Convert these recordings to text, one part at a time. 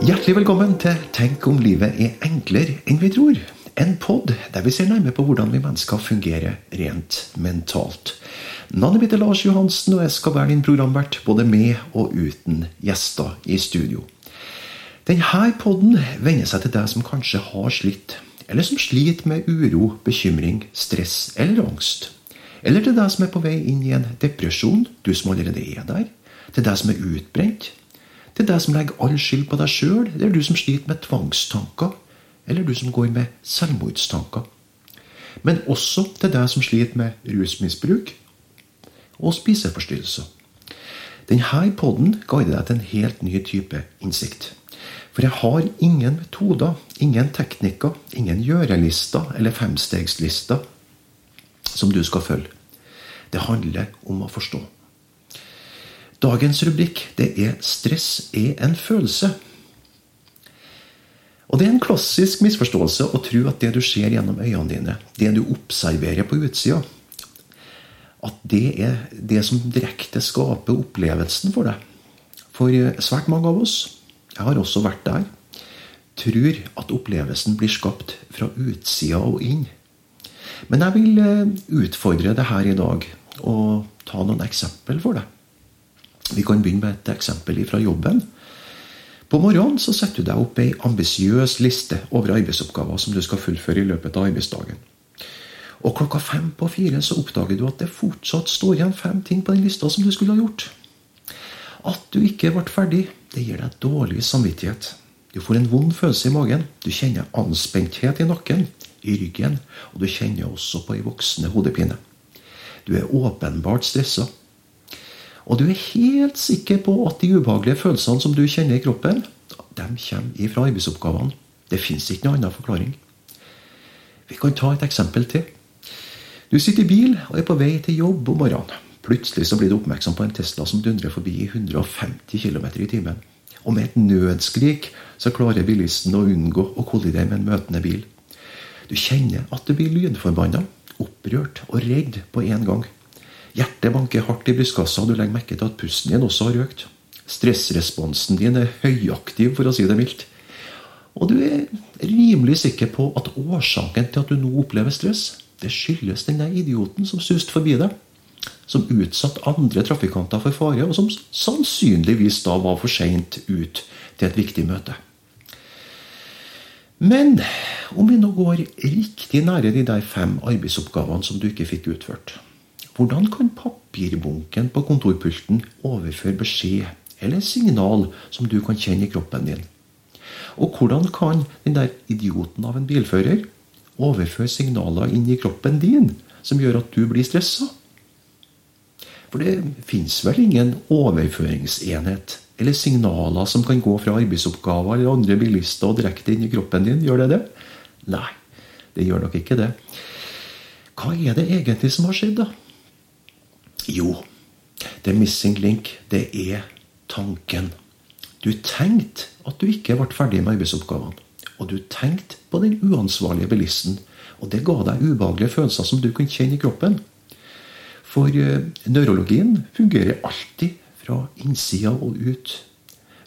Hjertelig velkommen til Tenk om livet er enklere enn vi tror. En pod der vi ser nærmere på hvordan vi mennesker fungerer rent mentalt. Navnet mitt er Lars Johansen, og jeg skal være din programvert både med og uten gjester i studio. Denne poden vender seg til deg som kanskje har slitt, eller som sliter med uro, bekymring, stress eller angst. Eller til deg som er på vei inn i en depresjon, du som allerede er der. Til deg som er utbrent, til deg som legger all skyld på deg sjøl, eller du som sliter med tvangstanker, eller du som går med selvmordstanker. Men også til deg som sliter med rusmisbruk og spiseforstyrrelser. Denne poden guider deg til en helt ny type innsikt. For jeg har ingen metoder, ingen teknikker, ingen gjørelister eller femstegslister som du skal følge. Det handler om å forstå. Dagens rubrikk det er 'Stress er en følelse'. Og Det er en klassisk misforståelse å tro at det du ser gjennom øynene dine, det du observerer på utsida, at det er det som direkte skaper opplevelsen for deg. For svært mange av oss, jeg har også vært der, tror at opplevelsen blir skapt fra utsida og inn. Men jeg vil utfordre deg her i dag og ta noen eksempel for deg. Vi kan begynne med et eksempel fra jobben. På morgenen så setter du deg opp ei ambisiøs liste over arbeidsoppgaver som du skal fullføre i løpet av arbeidsdagen. Og klokka fem på fire så oppdager du at det fortsatt står igjen fem ting på den lista som du skulle ha gjort. At du ikke ble ferdig, det gir deg dårlig samvittighet. Du får en vond følelse i magen. Du kjenner anspenthet i nakken, i ryggen, og du kjenner også på ei voksende hodepine. Du er åpenbart stressa. Og du er helt sikker på at de ubehagelige følelsene som du kjenner i kroppen, de kommer ifra arbeidsoppgavene. Det fins ikke noen annen forklaring. Vi kan ta et eksempel til. Du sitter i bil og er på vei til jobb om morgenen. Plutselig så blir du oppmerksom på en Tesla som dundrer forbi i 150 km i timen. Og med et nødskrik så klarer bilisten å unngå å kollidere med en møtende bil. Du kjenner at du blir lydforbanna, opprørt og redd på en gang. Hjertet banker hardt i brystkassa, og du legger merke til at pusten din også har økt. Stressresponsen din er høyaktiv, for å si det mildt. Og du er rimelig sikker på at årsaken til at du nå opplever stress, det skyldes denne idioten som suste forbi deg. Som utsatte andre trafikanter for fare, og som sannsynligvis da var for seint ut til et viktig møte. Men om vi nå går riktig nære de der fem arbeidsoppgavene som du ikke fikk utført, hvordan kan papirbunken på kontorpulten overføre beskjed eller signal som du kan kjenne i kroppen din? Og hvordan kan den der idioten av en bilfører overføre signaler inn i kroppen din som gjør at du blir stressa? For det fins vel ingen overføringsenhet eller signaler som kan gå fra arbeidsoppgaver eller andre bilister og direkte inn i kroppen din? Gjør det det? Nei, det gjør nok ikke det. Hva er det egentlig som har skjedd, da? Jo, the missing link, det er tanken. Du tenkte at du ikke ble ferdig med arbeidsoppgavene. Og du tenkte på den uansvarlige bilisten. Og det ga deg ubehagelige følelser som du kunne kjenne i kroppen. For neurologien fungerer alltid fra innsida og ut.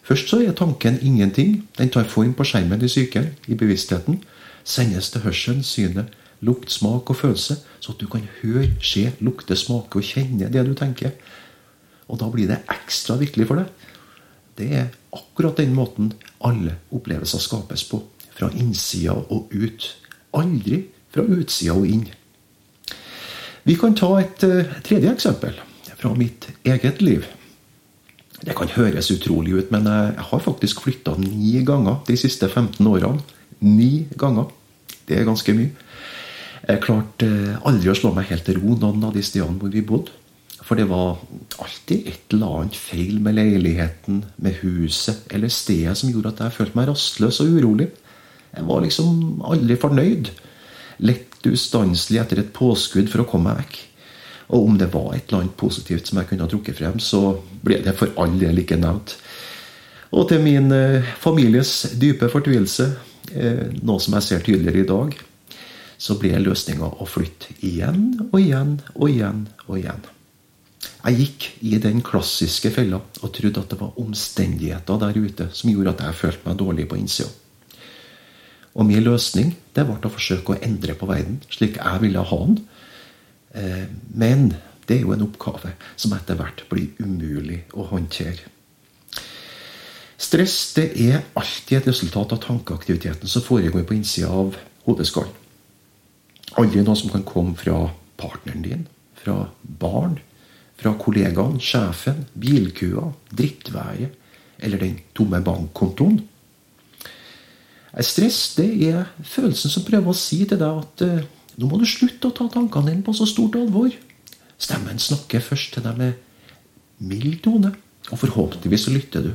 Først så er tanken ingenting. Den tar form på skjermen i psyken, i bevisstheten. Sendes til hørselen, synet, lukt, smak og følelse, så at du kan høre, se, lukte, smake og kjenne det du tenker. Og da blir det ekstra virkelig for deg. Det er akkurat den måten alle opplevelser skapes på. Fra innsida og ut. Aldri fra utsida og inn. Vi kan ta et uh, tredje eksempel fra mitt eget liv. Det kan høres utrolig ut, men jeg har faktisk flytta ni ganger de siste 15 årene. Ni ganger. Det er ganske mye. Jeg klarte aldri å slå meg helt til ro noen av de stedene hvor vi bodde. For det var alltid et eller annet feil med leiligheten, med huset eller stedet som gjorde at jeg følte meg rastløs og urolig. Jeg var liksom aldri fornøyd. Lett ustanselig etter et påskudd for å komme meg vekk. Og om det var et eller annet positivt som jeg kunne ha trukket frem, så ble det for all del ikke nevnt. Og til min families dype fortvilelse, noe som jeg ser tydeligere i dag, så ble løsninga å flytte igjen og igjen og igjen og igjen. Jeg gikk i den klassiske fella og trodde at det var omstendigheter der ute som gjorde at jeg følte meg dårlig på innsida. Og min løsning det ble å forsøke å endre på verden slik jeg ville ha den. Eh, men det er jo en oppgave som etter hvert blir umulig å håndtere. Stress det er alltid et resultat av tankeaktiviteten som foregår på innsida av hodeskallen. Aldri noe som kan komme fra partneren din, fra barn, fra kollegaen, sjefen, bilkøa, drittværet eller den tomme bankkontoen. Stress det er følelsen som prøver å si til deg at uh, nå må du slutte å ta tankene dine på så stort alvor. Stemmen snakker først til deg med mild tone, og forhåpentligvis så lytter du.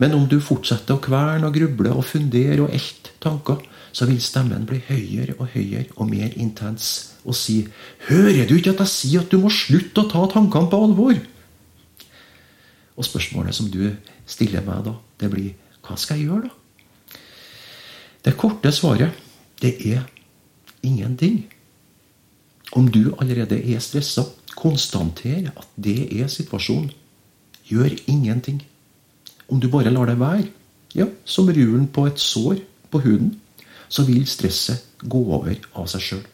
Men om du fortsetter å kverne og gruble og fundere og elte tanker, så vil stemmen bli høyere og høyere og mer intens og si Hører du ikke at jeg sier at du må slutte å ta tankene på alvor? Og spørsmålet som du stiller meg da, det blir hva skal jeg gjøre, da? Det korte svaret, det er ingenting. Om du allerede er stressa, konstater at det er situasjonen. Gjør ingenting. Om du bare lar det være, ja, som ruren på et sår på huden, så vil stresset gå over av seg sjøl.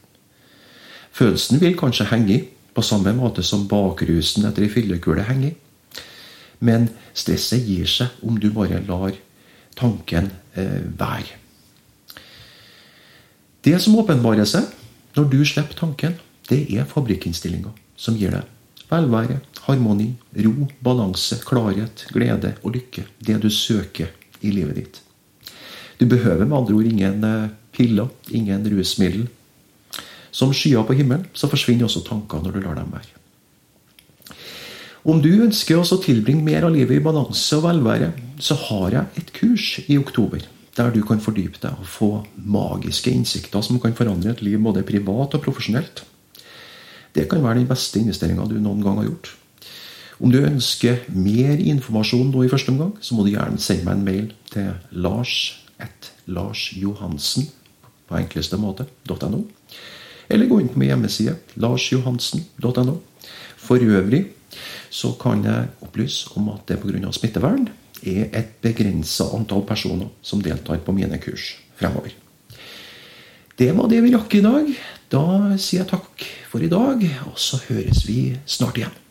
Følelsen vil kanskje henge i, på samme måte som bakrusen etter ei fyllekule henger i. Men stresset gir seg om du bare lar tanken eh, være. Det som åpenbarer seg når du slipper tanken, det er fabrikkinnstillinga som gir deg velvære, harmoni, ro, balanse, klarhet, glede og lykke. Det du søker i livet ditt. Du behøver med andre ord ingen eh, piller, ingen rusmiddel. Som skyer på himmelen, så forsvinner også tanker når du lar dem være. Om du ønsker å tilbringe mer av livet i balanse og velvære, så har jeg et kurs i oktober der du kan fordype deg og få magiske innsikter som kan forandre et liv både privat og profesjonelt. Det kan være den beste investeringa du noen gang har gjort. Om du ønsker mer informasjon nå i første omgang, så må du gjerne sende meg en mail til lars et larsjohansen på enkleste måte.no. Eller gå inn på min hjemmeside larsjohansen.no. For øvrig så kan jeg opplyse om at det pga. smittevern er et begrensa antall personer som deltar på mine kurs fremover. Det var det vi rakk i dag. Da sier jeg takk for i dag, og så høres vi snart igjen.